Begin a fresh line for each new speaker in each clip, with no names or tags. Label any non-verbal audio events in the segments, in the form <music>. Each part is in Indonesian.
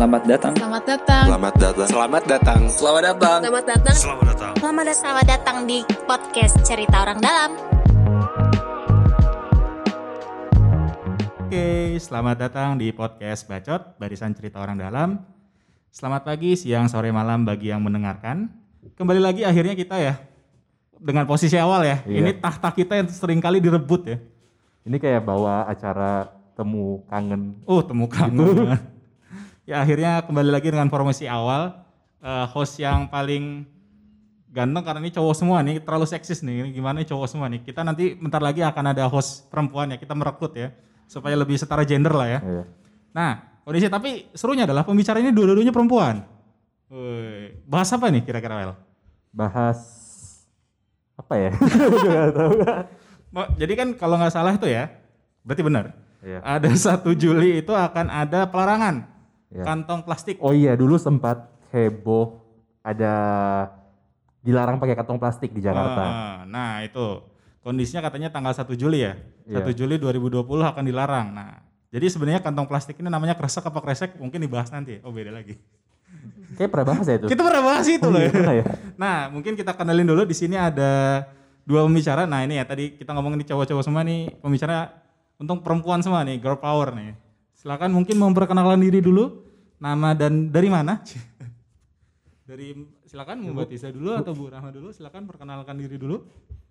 Selamat datang.
Selamat datang.
Selamat datang.
Selamat datang.
Selamat datang.
Selamat datang.
Selamat datang.
Selamat datang. Selamat datang di podcast Cerita Orang Dalam.
Oke, selamat datang di podcast Bacot, Barisan Cerita Orang Dalam. Selamat pagi, siang, sore, malam bagi yang mendengarkan. Kembali lagi akhirnya kita ya, dengan posisi awal ya.
Iya.
Ini tahta kita yang sering kali direbut ya.
Ini kayak bawa acara temu kangen.
Oh, temu kangen. <laughs> ya akhirnya kembali lagi dengan formasi awal. Eh, host yang paling ganteng karena ini cowok semua nih, terlalu seksis nih. Ini gimana nih cowok semua nih. Kita nanti bentar lagi akan ada host perempuan ya, kita merekrut ya. Supaya lebih setara gender lah ya.
Iya.
Nah, kondisi tapi serunya adalah pembicara ini dua-duanya perempuan. Woi, bahas apa nih kira-kira Wel?
Bahas apa ya? <laughs> Tahu.
Jadi kan kalau nggak salah itu ya, berarti benar.
Iya.
Ada satu Juli itu akan ada pelarangan
Iya.
kantong plastik.
Oh iya, dulu sempat heboh ada dilarang pakai kantong plastik di Jakarta.
Ah, nah itu kondisinya katanya tanggal 1 Juli ya.
Iya.
1 Juli 2020 akan dilarang. Nah, jadi sebenarnya kantong plastik ini namanya kresek apa kresek mungkin dibahas nanti. Oh beda lagi.
Kayak pernah bahas ya itu?
Kita pernah bahas itu
Oh,
loh
iya,
ya.
ya?
Nah, mungkin kita kenalin dulu di sini ada dua pembicara. Nah, ini ya tadi kita ngomongin nih cowok-cowok semua nih, pembicara untuk perempuan semua nih, girl power nih. Silakan mungkin memperkenalkan diri dulu, nama dan dari mana? <laughs> dari silakan Mbak Tisa dulu atau Bu Rahma dulu, silakan perkenalkan diri dulu.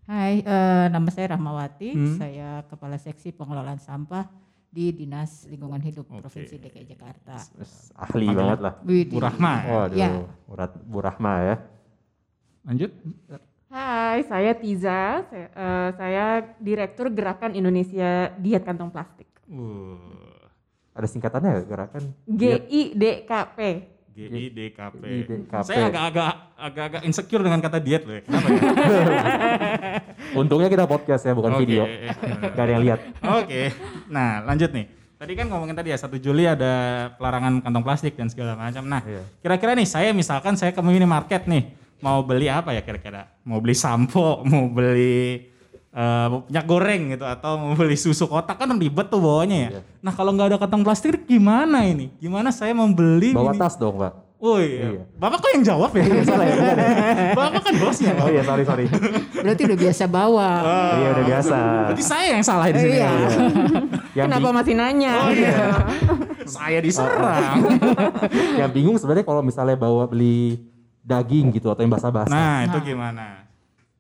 Hai, eh, nama saya Rahmawati.
Hmm.
Saya Kepala Seksi Pengelolaan Sampah di Dinas Lingkungan Hidup
Oke.
Provinsi DKI Jakarta.
Ahli banget lah.
Bu Rahma.
Waduh,
Ya.
Urat Bu Rahma ya.
Lanjut.
Hai, saya Tiza. Saya, eh, saya Direktur Gerakan Indonesia Diet Kantong Plastik.
Uh,
Ada singkatannya nggak gerakan?
GIDKP.
GIDKP.
GIDKP.
Saya agak-agak agak-agak insecure dengan kata diet loh ya. Kenapa ya? <laughs>
Untungnya kita podcast ya, bukan
Oke.
video. Gak ada yang lihat.
Oke, nah lanjut nih. Tadi kan ngomongin tadi ya 1 Juli ada pelarangan kantong plastik dan segala macam. Nah,
Iya.
kira-kira nih saya misalkan saya ke minimarket nih mau beli apa ya kira-kira? Mau beli sampo, mau beli eh, minyak goreng gitu atau mau beli susu kotak kan ribet tuh bawanya ya.
Iya.
Nah kalau nggak ada kantong plastik gimana ini? Gimana saya membeli?
Bawa
mini-
tas dong, Pak.
Oh iya.
Iya.
Bapak kok yang jawab ya? <laughs>
Salah ya? ya? <laughs>
Bapak kan bosnya.
Oh
Pak.
iya, sorry, sorry. <laughs>
Berarti udah biasa bawa.
Iya, udah biasa.
Berarti saya yang salah di sini.
Iya.
Yang,
Kenapa
bing-
masih nanya?
Oh iya. saya diserang.
yang bingung sebenarnya kalau misalnya bawa beli daging gitu atau yang basah-basah.
Nah, itu gimana?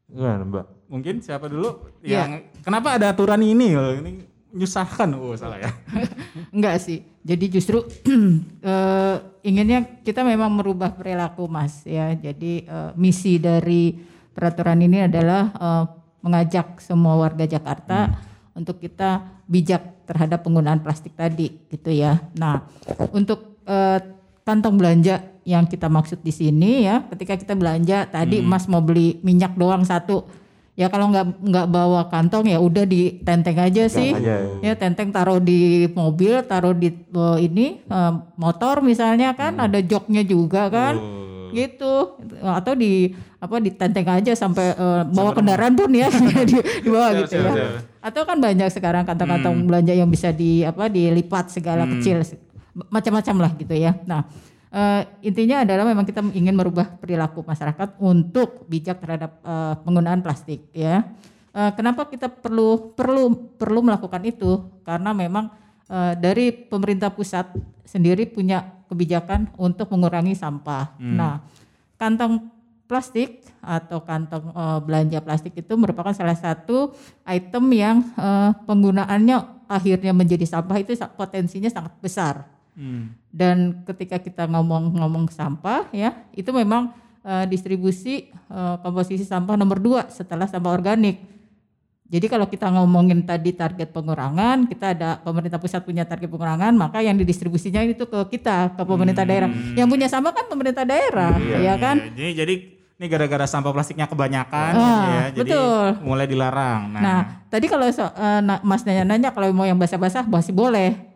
Gimana, Mbak?
Mungkin siapa dulu
Iya.
yang kenapa ada aturan ini loh? Ini menyusahkan. Oh, salah ya. <laughs>
Enggak sih. Jadi justru <clears throat> eh, inginnya kita memang merubah perilaku Mas ya. Jadi eh, misi dari peraturan ini adalah eh, mengajak semua warga Jakarta untuk kita bijak terhadap penggunaan plastik tadi gitu ya. Nah, untuk eh, kantong belanja yang kita maksud di sini ya, ketika kita belanja tadi Mas mau beli minyak doang satu. Ya kalau nggak nggak bawa kantong ya udah ditenteng aja sih.
aja.
ya tenteng taruh di mobil taruh di eh, ini eh, motor misalnya kan ada joknya juga kan. Gitu. Atau di apa ditenteng aja sampai eh, bawa kendaraan pun ya <laughs> di, dibawa
Siap,
gitu
siap,
ya.
siap.
atau kan banyak sekarang kantong-kantong belanja yang bisa di apa dilipat segala kecil macam-macam lah gitu ya. Nah eh, intinya adalah memang kita ingin merubah perilaku masyarakat untuk bijak terhadap eh, penggunaan plastik ya Eh, kenapa kita perlu perlu perlu melakukan itu karena memang eh, dari pemerintah pusat sendiri punya kebijakan untuk mengurangi sampah. Nah, kantong plastik atau kantong eh, belanja plastik itu merupakan salah satu item yang eh, penggunaannya akhirnya menjadi sampah itu potensinya sangat besar.
Hmm.
Dan ketika kita ngomong-ngomong sampah ya, itu memang eh, distribusi eh, komposisi sampah nomor dua setelah sampah organik. Jadi kalau kita ngomongin tadi target pengurangan, kita ada pemerintah pusat punya target pengurangan, maka yang didistribusinya itu ke kita, ke pemerintah daerah. Yang punya sampah kan pemerintah daerah, ya kan?
Iya, Jadi jadi ini gara-gara sampah plastiknya kebanyakan
Ah,
ya. Jadi
betul.
mulai dilarang. Nah,
Nah, tadi kalau so- na- Mas nanya-nanya kalau mau yang basah-basah masih boleh.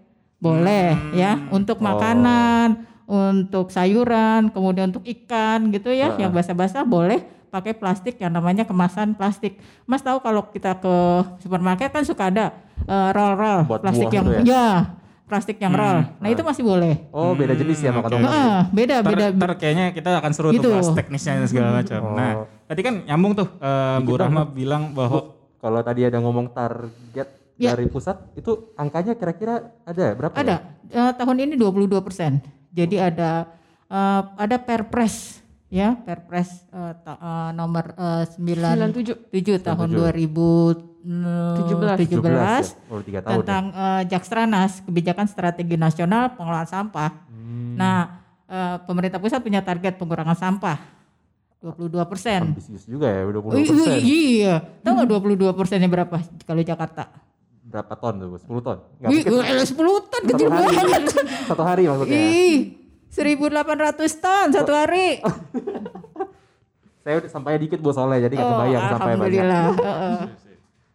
Boleh
Hmm.
ya, untuk
Oh.
makanan, untuk sayuran, kemudian untuk ikan gitu ya, yang basah-basah boleh pakai plastik yang namanya kemasan plastik. Mas tahu kalau kita ke supermarket kan suka ada eh, roll-roll
Buat
plastik yang
itu
ya plastik yang roll. Nah itu masih boleh.
Oh, beda jenis ya sama plastik.
Heeh, beda
Ntar,
beda.
ntar kayaknya kita akan seru
Gitu.
tuh bahas teknisnya dan segala macam.
Oh.
Nah, tadi kan nyambung tuh eh, Bu Rahma bilang bahwa
Kalau tadi ada ngomong target
Ya.
dari pusat, itu angkanya kira-kira ada berapa?
Ada
ya?
Eh, tahun ini 22 persen. Jadi ada eh, ada Perpres ya Perpres eh, ta- eh, nomor eh, 97
97.
tahun 2017
17 ya? Oh, tiga tahun ya?
tentang eh, Jakstranas kebijakan strategi nasional pengelolaan sampah.
Hmm.
Nah eh, pemerintah pusat punya target pengurangan sampah 22 persen.
Ambisius juga ya, 20
Oh, i- iya, tahu nggak 22 persennya berapa kalau Jakarta?
Berapa ton tuh? 10 ton? Nggak
Wih,
mungkin.
eh, 10 ton kecil
Satu hari.
banget. <laughs>
Satu hari maksudnya.
Ih, 1800 ton satu hari. <laughs>
Saya udah sampainya dikit bos soalnya, jadi nggak
Oh,
kebayang sampai banyak.
Alhamdulillah. <laughs> Heeh.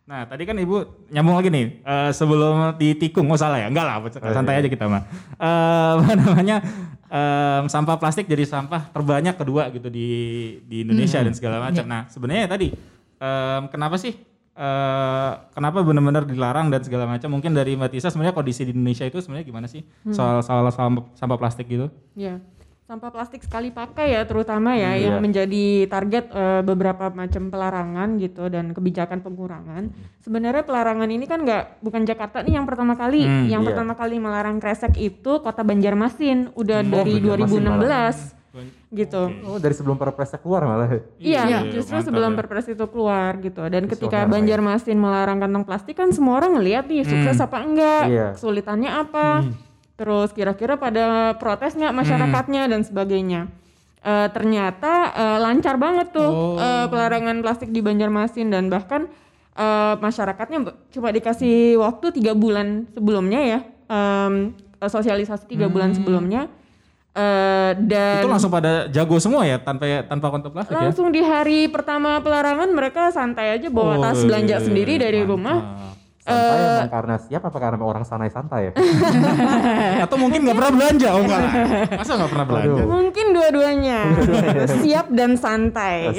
Nah, tadi kan Ibu nyambung lagi nih eh, sebelum ditikung, oh salah ya? Enggak lah, santai aja kita mah. Eh, apa namanya? em, sampah plastik jadi sampah terbanyak kedua gitu di di Indonesia dan segala macam. Nah, sebenarnya tadi em, kenapa sih eh, kenapa benar-benar dilarang dan segala macam? Mungkin dari Mbak Tisa sebenarnya kondisi di Indonesia itu sebenarnya gimana sih soal soal sampah, sampah plastik gitu?
Ya, sampah plastik sekali pakai ya terutama ya
Iya.
yang menjadi target eh, beberapa macam pelarangan gitu dan kebijakan pengurangan. Sebenarnya pelarangan ini kan nggak bukan Jakarta nih yang pertama kali.
Hmm,
yang
iya.
pertama kali melarang kresek itu Kota Banjarmasin udah
Hmm,
dari
Banjarmasin
2016 gitu.
Oh, dari sebelum perpresnya keluar malah.
Iya,
Iya,
justru
mantap
sebelum
ya.
perpres itu keluar gitu. Dan ketika
Visioner lah ya.
Banjarmasin melarang kantong plastik kan semua orang ngeliat nih sukses apa enggak,
Iya.
kesulitannya apa, terus kira-kira pada protes nggak masyarakatnya dan sebagainya. Eh, ternyata eh, lancar banget tuh eh, pelarangan plastik di Banjarmasin dan bahkan eh, masyarakatnya cuma dikasih waktu tiga bulan sebelumnya ya, eh, sosialisasi tiga bulan sebelumnya. Eh, dan
Itu langsung pada jago semua ya tanpa tanpa kontak plastik ya?
langsung di hari pertama pelarangan mereka santai aja bawa
Oh,
tas
iya,
belanja
iya,
sendiri
iya,
dari
mantap.
rumah.
Santai
Eh,
emang karena siap apa karena orang santai santai ya? <laughs>
Atau mungkin nggak pernah belanja? Oh enggak. Masa nggak pernah belanja?
Mungkin dua-duanya siap dan santai.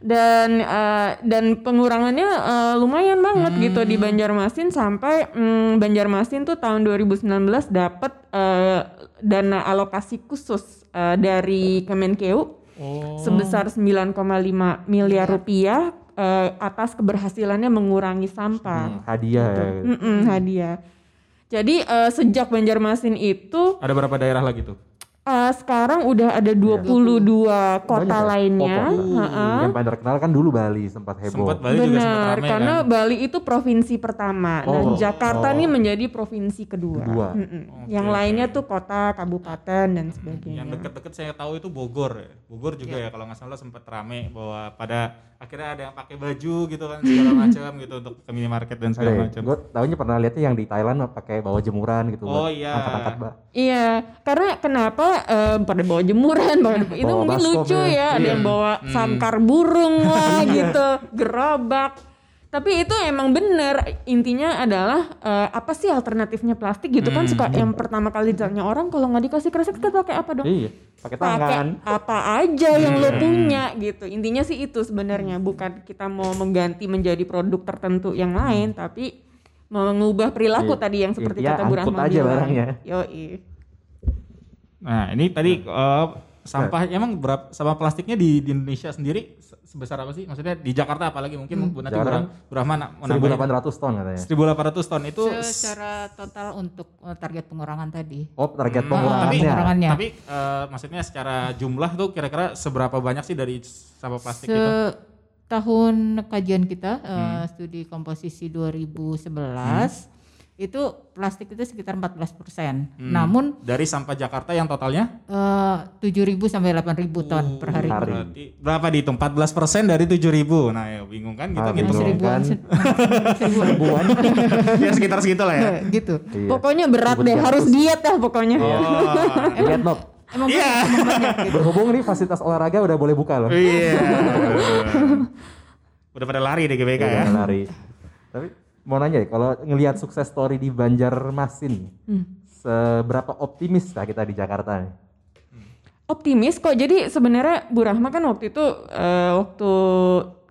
Asik, 2S.
dan eh, dan pengurangannya eh, lumayan banget gitu di Banjarmasin sampai mm, Banjarmasin tuh tahun 2019 dapat eh, dana alokasi khusus eh, dari Kemenkeu sebesar 9,5 miliar rupiah eh, atas keberhasilannya mengurangi sampah.
Hmm, hadiah ya.
Mm-mm, hadiah. Jadi eh, sejak Banjarmasin itu
Ada berapa daerah lagi tuh?
Eh, sekarang udah ada 22 kota
Banyak ya?
lainnya.
Oh, kota.
Heeh.
Yang paling terkenal kan dulu Bali sempat heboh.
Sempat Bali juga sempat
Benar,
ramai
karena
kan?
Bali itu provinsi pertama. nah,
Oh,
Jakarta
oh.
nih menjadi provinsi kedua.
Kedua.
Mm-mm.
Oke,
Yang
oke.
lainnya tuh kota, kabupaten dan
Yang
sebagainya.
deket-deket saya tahu itu Bogor ya. Bogor juga ya kalau nggak salah sempat rame bahwa pada akhirnya ada yang pakai baju gitu kan segala macam gitu untuk ke minimarket dan segala macam.
Gue tahunya pernah lihatnya yang di Thailand pakai bawa jemuran gitu.
Oh,
buat
iya.
Angkat-angkat mbak.
Iya, karena kenapa eh, pada bawa jemuran, bawa- <laughs> itu
Bawa
mungkin lucu
ya.
ya, ada yang bawa sangkar burung lah <laughs> gitu, gerobak. Tapi itu emang bener, intinya adalah eh, apa sih alternatifnya plastik gitu kan suka yang pertama kali ditanya orang kalau nggak dikasih kresek kita pakai apa dong?
Iya, pakai
pakai
tangan.
apa aja yang lo punya gitu intinya sih itu sebenarnya bukan kita mau mengganti menjadi produk tertentu yang lain tapi mengubah perilaku
Iya.
tadi yang seperti
Intinya
kata Bu
angkut
Rahma
aja
bilang.
barangnya.
Yoi.
Nah ini tadi eh, sampah emang berapa sampah plastiknya di, di Indonesia sendiri se- sebesar apa sih? Maksudnya di Jakarta apalagi mungkin Bu nanti nak- mau nambahin.
1800 ton katanya.
1800 ton itu
Secara total untuk eh, target pengurangan tadi.
Oh, target
Hmm, tapi,
pengurangannya.
pengurangannya.
tapi eh, maksudnya secara jumlah tuh kira-kira seberapa banyak sih dari sampah plastik
Se
itu?
tahun kajian kita eh,
Hmm.
studi komposisi 2011 itu plastik itu sekitar 14 persen.
Hmm.
Namun
Dari sampah Jakarta yang totalnya
eh, 7.000 sampai 8.000 ton per hari.
hari.
berarti berapa dihitung? 14 persen dari 7000 Nah ya bingung kan gitu
Ah,
gitu.
Seribuan,
kan.
se- <laughs> seribuan.
Ribuan. <laughs>
ya sekitar segitu lah ya. <laughs>
gitu.
Iya.
Pokoknya berat
Ribut
deh,
jatuh.
harus diet dah pokoknya.
Oh.
Lihat Nob.
Emang
Iya.
emang banyak gitu.
Berhubung nih fasilitas olahraga udah boleh buka loh.
Iya. Udah pada lari deh GBK ya.
Iya, lari. Tapi mau nanya ya, kalau ngelihat sukses story di Banjarmasin,
Hmm.
seberapa optimis lah kita di Jakarta nih?
Optimis kok. Jadi sebenarnya Bu Rahma kan waktu itu eh, waktu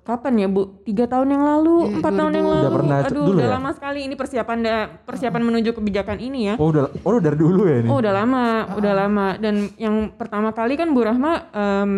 kapan ya Bu? Tiga tahun yang lalu,
Iya,
empat tahun yang
2000.
lalu.
Udah pernah
Aduh,
dulu
udah
ya?
lama sekali ini persiapan da- persiapan menuju kebijakan ini ya.
Oh udah, oh dari dulu ya ini.
Oh udah lama, udah lama. Dan yang pertama kali kan Bu Rahma em,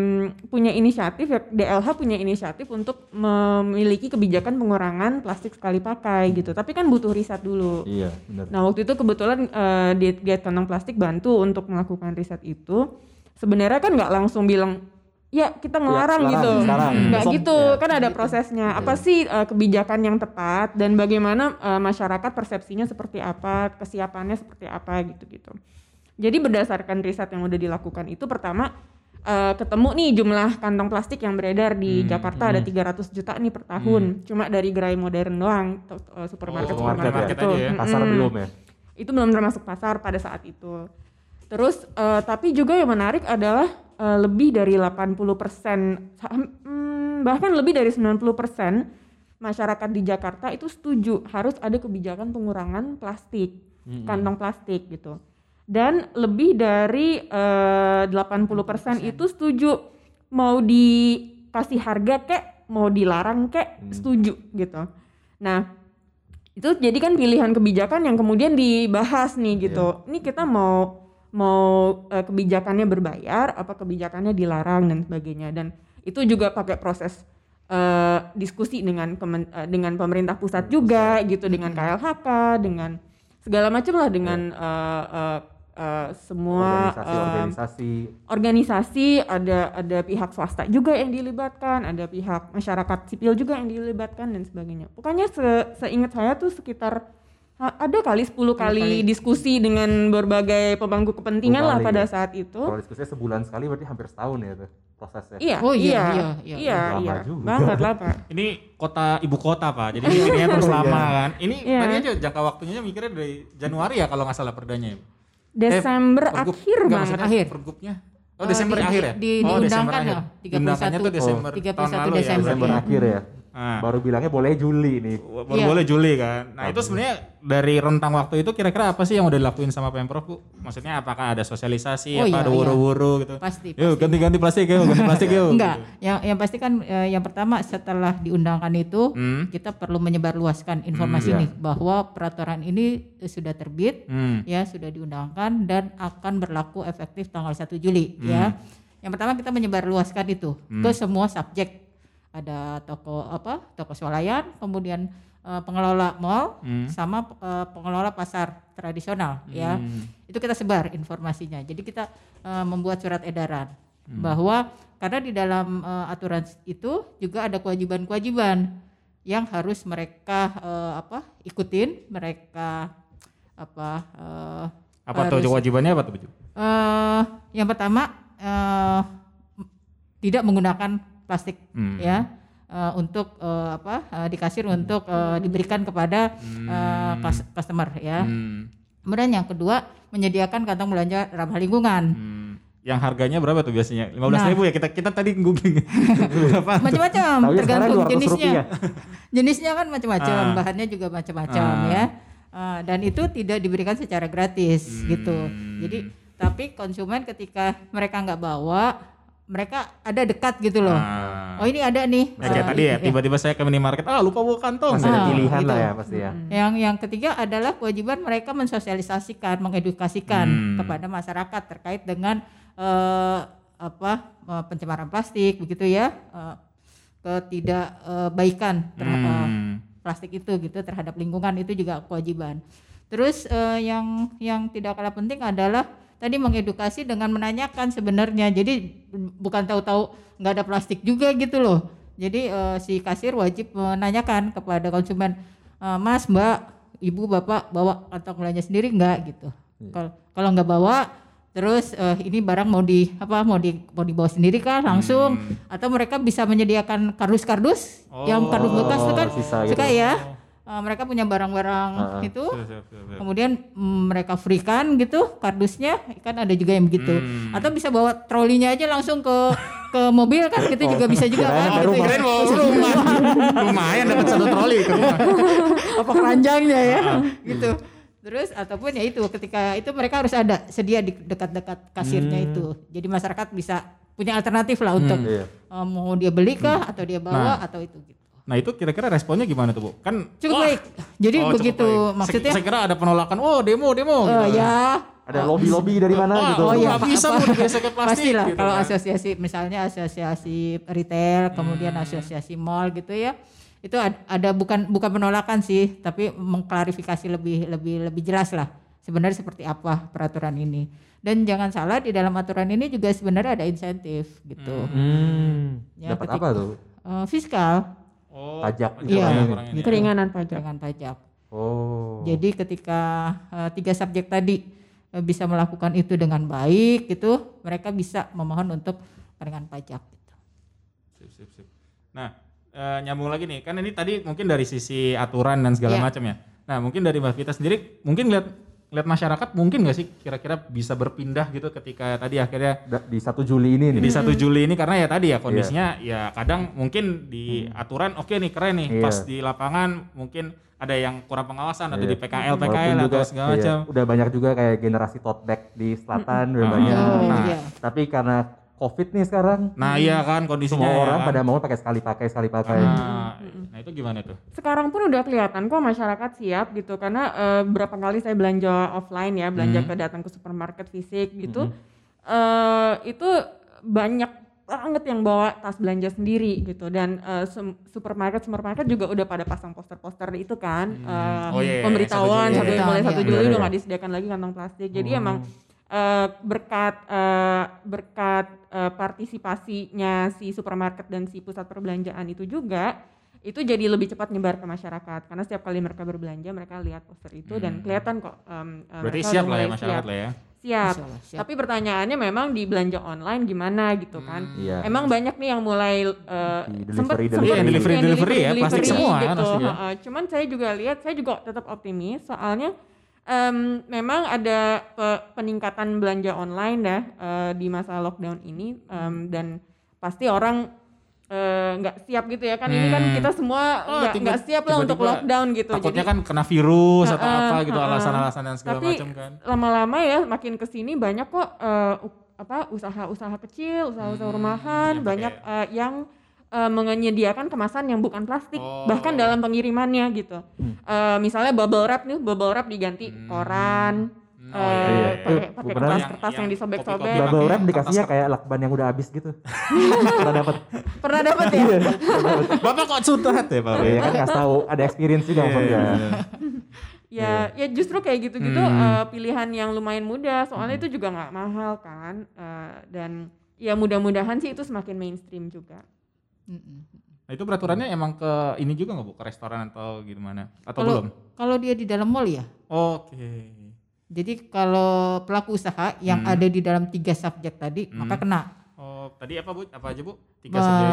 punya inisiatif ya DLH punya inisiatif untuk memiliki kebijakan pengurangan plastik sekali pakai gitu. Tapi kan butuh riset dulu.
Iya benar.
Nah waktu itu kebetulan eh, diet diet kantong plastik bantu untuk melakukan riset itu. Sebenarnya kan nggak langsung bilang ya kita ngelarang
sekarang,
gitu,
sekarang.
nggak gitu.
ya.
Kan ada prosesnya. Apa sih eh, kebijakan yang tepat dan bagaimana eh, masyarakat persepsinya seperti apa, kesiapannya seperti apa gitu-gitu. Jadi berdasarkan riset yang udah dilakukan itu pertama eh, ketemu nih jumlah kantong plastik yang beredar di Jakarta ada 300 juta nih per tahun. Cuma dari gerai modern doang, eh, supermarket
Oh,
supermarket
supermarket
itu.
aja ya.
Pasar
Mm-mm.
belum ya.
Itu belum termasuk pasar pada saat itu. Terus eh, tapi juga yang menarik adalah eh, lebih dari 80% saham- hmm, bahkan lebih dari 90% masyarakat di Jakarta itu setuju harus ada kebijakan pengurangan plastik, kantong plastik gitu. Dan lebih dari eh, 80% itu setuju mau dikasih harga kek, mau dilarang kek, setuju gitu. Nah, itu jadi kan pilihan kebijakan yang kemudian dibahas nih gitu. Ini kita mau mau eh, kebijakannya berbayar, apa kebijakannya dilarang dan sebagainya. Dan itu juga pakai proses eh, diskusi dengan kemen- eh, dengan pemerintah pusat juga gitu, dengan KLHK, dengan segala macam lah dengan eh, eh, eh, semua
Organisasi-organisasi.
organisasi ada ada pihak swasta juga yang dilibatkan ada pihak masyarakat sipil juga yang dilibatkan dan sebagainya pokoknya se seingat saya tuh sekitar ada kali 10 kali, diskusi dengan berbagai pemangku kepentingan
10
lah
kali
pada
ya.
saat itu
Kalau diskusinya sebulan sekali berarti hampir setahun ya tuh prosesnya.
iya
Oh iya,
iya
iya,
iya
iya.
Lama
iya,
juga.
banget lah pak
Ini kota ibu kota pak, jadi ini terus lama kan. Ini
Iya.
tadi aja jangka waktunya mikirnya dari Januari ya kalau nggak salah perdanya. ya?
Desember
Pergub-
akhir
nggak,
banget
Akhir.
Pergubnya. Oh
Eh,
Desember
di-
akhir ya?
di-
oh, Desember
diundangkan
akhir.
ya, 31
Diundangkannya tuh Desember tahun
31
lalu ya.
Desember.
Desember
Iya.
akhir ya.
Ah.
Baru bilangnya boleh Juli nih.
Baru
Iya.
boleh Juli kan. Nah itu sebenarnya dari rentang waktu itu kira-kira apa sih yang udah dilakuin sama Pemprov Bu? Maksudnya apakah ada sosialisasi,
Oh,
apa
iya,
ada
iya.
wuru-wuru gitu?
Pasti,
Yuk
pasti.
ganti-ganti plastik yuk, ganti plastik yuk. <laughs>
Enggak,
gitu.
yang yang pasti kan eh, yang pertama setelah diundangkan itu
Hmm.
kita perlu menyebarluaskan informasi
iya.
nih bahwa peraturan ini eh, sudah terbit,
Hmm.
ya sudah diundangkan dan akan berlaku efektif tanggal 1 Juli ya. Yang pertama kita menyebarluaskan itu ke semua subjek. Ada toko apa? Toko swalayan, kemudian eh, pengelola mall sama eh, pengelola pasar tradisional ya. Itu kita sebar informasinya. Jadi kita eh, membuat surat edaran bahwa karena di dalam eh, aturan itu juga ada kewajiban-kewajiban yang harus mereka eh, apa? ikutin, mereka apa eh,
Apa tuh
harus-
kewajibannya apa tuh Bu?
eh yang pertama eh tidak menggunakan plastik
Hmm.
ya eh, untuk eh, apa eh, di kasir untuk eh, diberikan kepada kas- customer ya.
Hmm.
Kemudian yang kedua menyediakan kantong belanja ramah lingkungan.
Hmm. Yang harganya berapa tuh biasanya? 15.000
Nah.
ribu ya kita kita tadi googling. <laughs> Berapa?
Macam-macam tergantung
200
jenisnya.
rupiah. <laughs>
Jenisnya kan macam-macam,
Ah.
bahannya juga macam-macam
Ah.
ya. Eh, dan itu tidak diberikan secara gratis
Hmm.
gitu. Jadi tapi konsumen ketika mereka nggak bawa, mereka ada dekat gitu loh.
Ah.
Oh ini ada nih.
Ya kayak
eh,
tadi ya,
iya.
tiba-tiba saya ke minimarket, ah lupa bawa kantong.
Masih ada
Ah,
pilihan lah
gitu.
ya pasti ya.
Yang yang ketiga adalah kewajiban mereka mensosialisasikan, mengedukasikan
Hmm.
kepada masyarakat terkait dengan eh, apa eh, pencemaran plastik begitu ya, eh, ketidakbaikan terhadap
Hmm.
plastik itu gitu terhadap lingkungan itu juga kewajiban. Terus eh, yang yang tidak kalah penting adalah tadi mengedukasi dengan menanyakan sebenarnya. Jadi bukan tahu-tahu nggak ada plastik juga gitu loh. Jadi eh, si kasir wajib menanyakan kepada konsumen, "Eh, Mas, Mbak, Ibu, Bapak bawa kantong belanja sendiri nggak gitu. Kalau kalau nggak bawa Terus eh, ini barang mau di apa mau di mau dibawa sendiri kah langsung atau mereka bisa menyediakan kardus-kardus yang kardus bekas itu kan
sisa
suka
gitu.
ya. Eh, mereka punya barang-barang
Heeh.
itu
Siap, siap, siap, siap.
kemudian mm, mereka free kan gitu kardusnya kan ada juga yang begitu
Hmm.
atau bisa bawa trolinya aja langsung ke ke mobil kan gitu juga bisa juga kan gitu
rumah.
ya.
Kirain bawa rumah. Lumayan dapat satu troli ke rumah. <laughs>
apa keranjangnya ya gitu terus ataupun ya itu ketika itu mereka harus ada sedia di dekat-dekat kasirnya
Hmm.
itu jadi masyarakat bisa punya alternatif lah untuk
Iya.
eh, mau dia beli kah atau dia bawa atau itu gitu.
Nah itu kira-kira responnya gimana tuh Bu? Kan
Cukup
wah,
baik. Jadi
oh,
begitu
baik.
maksudnya
Saya, saya kira ada penolakan, oh demo, demo
eh,
gitu.
ya
Ada lobby-lobby dari mana
Ah,
gitu.
oh iya,
apa-
bisa
apa-
Bu plastik.
Pastilah
gitu
kalau
kan.
asosiasi misalnya asosiasi retail, kemudian
Hmm.
asosiasi mall gitu ya. Itu ad- ada bukan bukan penolakan sih, tapi mengklarifikasi lebih lebih lebih jelas lah sebenarnya seperti apa peraturan ini. Dan jangan salah di dalam aturan ini juga sebenarnya ada insentif gitu.
Hmm.
Ya,
Dapat
ketika-
apa tuh?
Eh, fiskal,
Oh,
Pajak
Iya.
ya, ya.
Keringanan pajak.
dengan pajak.
Oh.
Jadi ketika eh, tiga subjek tadi eh, bisa melakukan itu dengan baik gitu, mereka bisa memohon untuk keringanan pajak. Gitu.
Sip, sip, sip. Nah, eh, nyambung lagi nih, kan ini tadi mungkin dari sisi aturan dan segala
Iya.
macam ya. Nah, mungkin dari Mbak Vita sendiri, mungkin lihat lihat masyarakat mungkin nggak sih kira-kira bisa berpindah gitu ketika tadi akhirnya
Da- di 1 Juli ini nih.
di 1 Juli ini karena ya tadi ya kondisinya ya kadang mungkin di aturan oke nih keren nih
Iya.
pas di lapangan mungkin ada yang kurang pengawasan atau
Iya.
di PKL
Walaupun
PKL atau
juga,
segala
iya,
macam.
Udah banyak juga kayak generasi tote bag di selatan udah
Ah.
banyak.
Oh,
Nah,
iya.
Tapi karena Covid nih sekarang,
Nah, iya kan kondisinya
semua
ya
orang
kan.
pada mau pakai sekali pakai sekali pakai.
Ah, nah itu gimana tuh?
Sekarang pun udah kelihatan kok masyarakat siap gitu karena eh, berapa kali saya belanja offline ya, belanja ke datang ke supermarket fisik gitu. eh itu banyak banget yang bawa tas belanja sendiri gitu dan eh, sem- supermarket supermarket juga udah pada pasang poster-poster itu kan eh,
Oh iya, iya,
pemberitahuan
satu
satu mulai
Iya,
satu
iya.
Juli
Iya,
udah
iya.
nggak disediakan lagi kantong plastik jadi emang eh, berkat eh, berkat eh, partisipasinya si supermarket dan si pusat perbelanjaan itu juga itu jadi lebih cepat nyebar ke masyarakat karena setiap kali mereka berbelanja mereka lihat poster itu dan kelihatan kok em, eh,
Berarti
mereka
siap lah ya
mulai
masyarakat
siap.
lah ya.
Siap.
Siap.
Tapi pertanyaannya memang di belanja online gimana gitu kan.
Iya.
Emang banyak nih yang mulai uh,
Di delivery,
sempet
delivery.
sempet
Iya, delivery,
yang
delivery ya, plastik semua kan
gitu. Heeh, Cuman saya juga lihat, saya juga tetap optimis soalnya em, memang ada pe- peningkatan belanja online dah eh, di masa lockdown ini em, dan pasti orang eh, nggak siap gitu ya kan ini kan
Hmm.
kita semua
Oh,
nggak nggak siap lah untuk lockdown gitu
Takutnya
jadi
kan kena virus atau
Heeh,
apa gitu alasan-alasan dan segala macam kan.
lama-lama ya makin ke sini banyak kok eh, u- apa usaha-usaha kecil, usaha-usaha
Hmm,
rumahan,
yang
banyak eh, yang eh, menyediakan kemasan yang bukan plastik,
Oh.
bahkan dalam pengirimannya gitu. Eh, misalnya bubble wrap nih, bubble wrap diganti koran,
Hmm,
eh,
oh iya, iya.
pakai
Eh,
pakai
pernah-
kertas-kertas
Yang-
yang, disobek-sobek.
Bubble
pakai
wrap dikasihnya
kertas-
kayak lakban yang udah habis gitu. <laughs> Pernah dapat.
Pernah dapat ya?
Bapak kok curhat ya Pak?
Iya kan kasih tahu ada experience juga
Iya,
maksudnya.
iya, iya. <laughs>
ya, ya justru kayak gitu-gitu
Hmm.
eh, pilihan yang lumayan mudah, soalnya itu juga nggak mahal kan, eh, dan ya mudah-mudahan sih itu semakin mainstream juga.
Mm-mm.
Nah itu peraturannya emang ke ini juga nggak bu ke restoran atau gimana? Atau
Kalau
belum?
kalau dia di dalam mall ya.
Oke.
Jadi kalau pelaku usaha yang
Hmm.
ada di dalam tiga subjek tadi
Hmm.
maka kena
Oh tadi apa bu? Apa aja bu? Tiga
Eh,
subjek.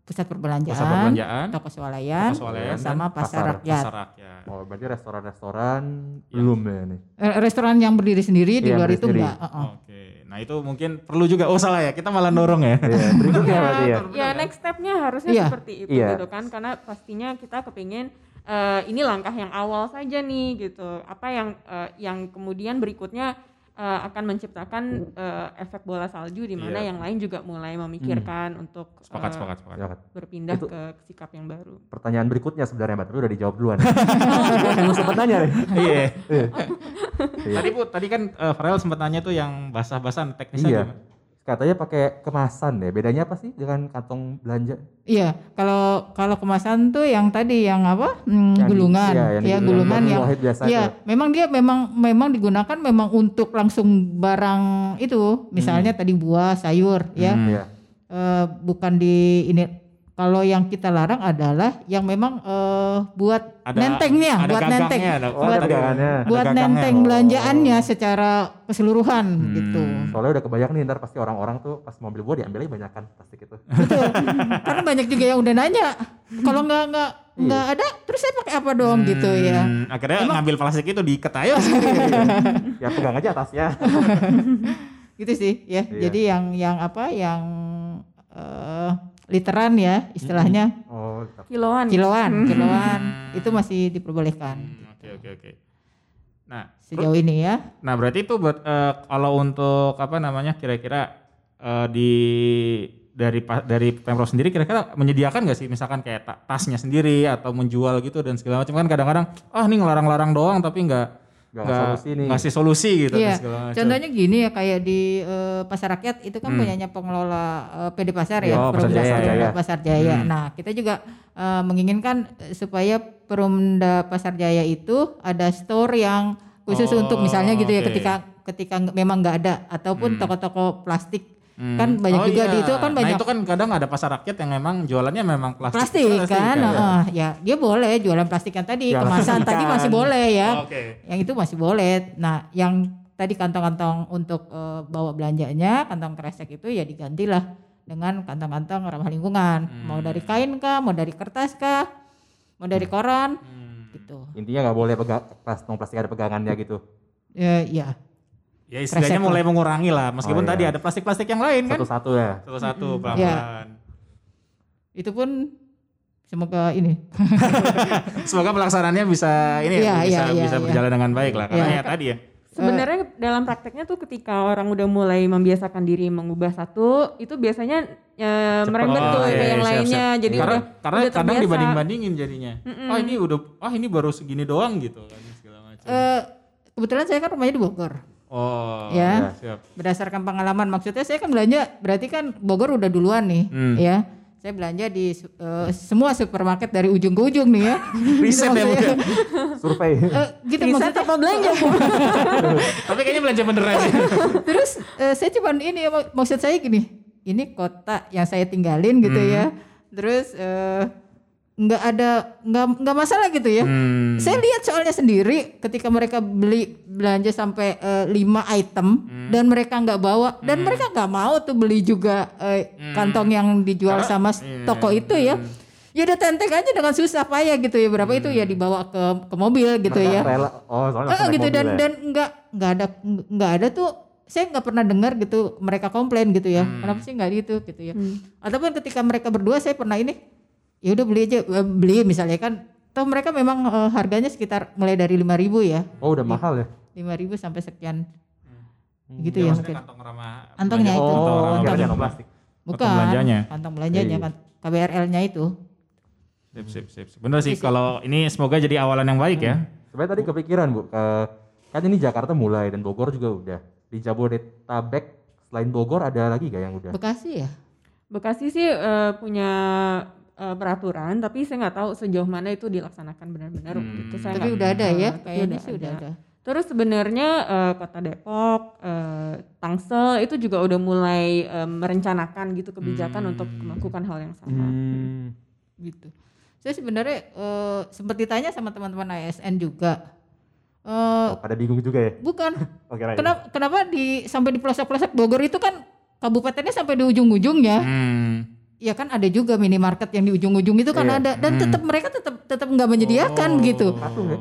pusat perbelanjaan,
Pusat perbelanjaan,
toko swalayan,
toko swalayan,
sama pasar,
pasar.
rakyat.
pasar rakyat.
Oh, berarti restoran-restoran
Iya.
belum ya nih.
Eh, Restoran yang berdiri sendiri di
Iya,
luar itu
sendiri.
enggak. uh-uh.
Oke. Nah itu mungkin perlu juga. Oh salah ya. Kita malah dorong ya.
Iya, berikutnya berarti ya.
ya next stepnya harusnya
Iya.
seperti itu
Iya.
gitu kan karena pastinya kita kepingin eh, ini langkah yang awal saja nih gitu apa yang eh, yang kemudian berikutnya eh, akan menciptakan eh, efek bola salju di mana
Iya.
yang lain juga mulai memikirkan untuk
Sepakat,
eh,
sepakat, sepakat.
Berpindah
Itu-
ke sikap yang baru
Pertanyaan berikutnya sebenarnya Mbak, tapi udah dijawab duluan. <laughs> Belum sempat nanya nih.
Iya. <laughs>
Iya.
Tadi bu, tadi kan eh, Farel sempat nanya tuh yang basah-basahan teknisnya
Iya.
gimana?
Katanya pakai kemasan ya. Bedanya apa sih dengan kantong belanja?
Iya, kalau kalau kemasan tuh yang tadi yang apa? Hmm,
Yang
gulungan.
iya, yang
ya, gulungan
yang wahid biasa
Iya,
tuh.
memang dia memang memang digunakan memang untuk langsung barang itu, misalnya tadi buah, sayur ya.
Hmm.
Iya.
Eh, bukan di ini kalau yang kita larang adalah yang memang eh, buat
Ada-
nentengnya,
ada
buat nenteng.
gagangnya, ada-
Oh, ada.
Ada
buat
gagangnya.
nenteng
Oh.
belanjaannya secara keseluruhan
Hmm.
gitu.
Soalnya udah kebayang nih ntar pasti orang-orang tuh pas mau beli buah diambilnya banyak kan plastik itu.
Betul. Karena banyak juga yang udah nanya, kalau nggak nggak
Iya.
nggak ada, terus saya pakai apa dong gitu ya.
Hmm, Akhirnya ngambil plastik itu diikat aja. <laughs>
ya pegang aja atasnya.
Gitu sih ya.
Iya.
Jadi yang yang apa yang eh, literan ya istilahnya
Oh, tetap.
kiloan
kiloan,
Hmm.
kiloan itu masih diperbolehkan
Hmm, Oke oke oke. Nah,
sejauh ini ya.
nah berarti itu buat eh, kalau untuk apa namanya kira-kira eh, di dari dari pemprov sendiri kira-kira menyediakan nggak sih misalkan kayak ta- tasnya sendiri atau menjual gitu dan segala macam kan kadang-kadang ah ini ngelarang-larang doang tapi nggak
Nggak solusi nih.
ngasih solusi gitu
Iya, contohnya gini ya kayak di eh, pasar rakyat itu kan punyanya pengelola eh, PD Pasar ya,
Oh, Pasar
Perumda
Jaya,
Perumda
ya.
Pasar Jaya. Nah, kita juga eh, menginginkan supaya Perumda Pasar Jaya itu ada store yang khusus
Oh,
untuk misalnya gitu ya
oke.
ketika ketika memang nggak ada ataupun toko-toko plastik
Hmm.
kan banyak
Oh
juga
iya.
di itu kan banyak
Nah itu kan kadang ada pasar rakyat yang memang jualannya memang plastik.
plastik, kan, Heeh, ya dia boleh jualan plastik yang tadi
Jualan
kemasan tadi
ikan.
masih boleh ya
Oh, Oke.
yang itu masih boleh. Nah, yang tadi kantong-kantong untuk eh, bawa belanjanya, kantong kresek itu ya digantilah dengan kantong-kantong ramah lingkungan. Mau dari kain kah, mau dari kertas kah, mau dari koran, gitu.
Intinya nggak boleh pegang kantong plastik ada pegangannya gitu.
Ya, ya.
Ya istilahnya mulai mengurangi lah meskipun
Oh, iya.
tadi ada plastik-plastik yang lain kan.
Satu-satu ya.
Satu-satu
Ya.
pelan-pelan.
Itu pun semoga ini. <laughs>
Semoga pelaksanaannya bisa ini ya,
Iya,
bisa
iya,
bisa
iya.
berjalan dengan baik lah karena
Iya.
ya tadi ya.
Sebenarnya dalam prakteknya tuh ketika orang udah mulai membiasakan diri mengubah satu, itu biasanya ya, merembet
Oh,
tuh
iya,
ke
iya,
yang
siap,
lainnya.
siap.
Jadi
karena
udah
karena
udah
kadang dibanding-bandingin jadinya. Ah ini udah ah ini baru segini doang gitu kan segala macam.
Eh, kebetulan saya kan rumahnya di Bogor.
Oh,
ya.
siap.
Berdasarkan pengalaman maksudnya saya kan belanja berarti kan Bogor udah duluan nih,
Hmm.
ya. Saya belanja di eh, semua supermarket dari ujung ke ujung nih ya. <laughs>
Riset ya, Bu, ya? <laughs>
Survei.
Eh, gitu
Riset
maksudnya
apa belanja? <laughs>
Tapi kayaknya belanja bener aja.
terus eh, saya cuman ini ya, mak- maksud saya gini ini kota yang saya tinggalin gitu ya terus eh, nggak ada nggak nggak masalah gitu ya
Hmm.
saya lihat soalnya sendiri ketika mereka beli belanja sampai eh, lima item
Hmm.
dan mereka nggak bawa dan mereka nggak mau tuh beli juga eh, kantong yang dijual
Hmm. Karena-
sama
iya.
toko itu ya ya udah tenteng aja dengan susah payah gitu ya berapa itu ya dibawa ke ke mobil gitu
Mereka
ya
Rela. Oh, soalnya naik
gitu
mobil
dan
ya.
dan nggak nggak ada nggak ada tuh saya nggak pernah dengar gitu mereka komplain gitu ya
Hmm.
kenapa sih nggak gitu gitu ya ataupun ketika mereka berdua saya pernah ini ya udah beli aja eh, beli misalnya kan toh mereka memang eh, harganya sekitar mulai dari lima ribu ya
Oh, udah mahal ya.
lima ribu sampai sekian
Hmm.
gitu
Ya,
ya mungkin
kantong ramah.
Kantongnya
belanja.
itu.
Kantong ramah
Oh, kantong plastik.
bukan
belanjanya.
kantong belanjanya
Iya,
kan KBRL-nya itu
Sip, sip, sip. Bener sih kalau ini semoga jadi awalan yang baik ya.
Sebenarnya tadi kepikiran bu, ke- kan ini Jakarta mulai dan Bogor juga udah. Di Jabodetabek selain Bogor ada lagi gak yang udah?
Bekasi ya
Bekasi sih eh, punya eh, peraturan, tapi saya nggak tahu sejauh mana itu dilaksanakan benar-benar. Itu saya
tapi udah ada ya kayaknya sih udah ada
Terus sebenarnya eh, Kota Depok, eh, Tangsel itu juga udah mulai eh, merencanakan gitu kebijakan untuk melakukan hal yang sama.
Hmm.
gitu. Saya sebenarnya eh, sempat ditanya sama teman-teman ASN juga. Eh,
Oh, pada bingung juga ya?
bukan.
Oke, right.
Kenapa, kenapa di sampai di pelosok-pelosok Bogor itu kan kabupatennya sampai di ujung-ujungnya?
Hmm.
Ya kan ada juga minimarket yang di ujung-ujung itu kan
Iya.
ada dan tetap mereka tetap tetap nggak menyediakan gitu.
Satu ya?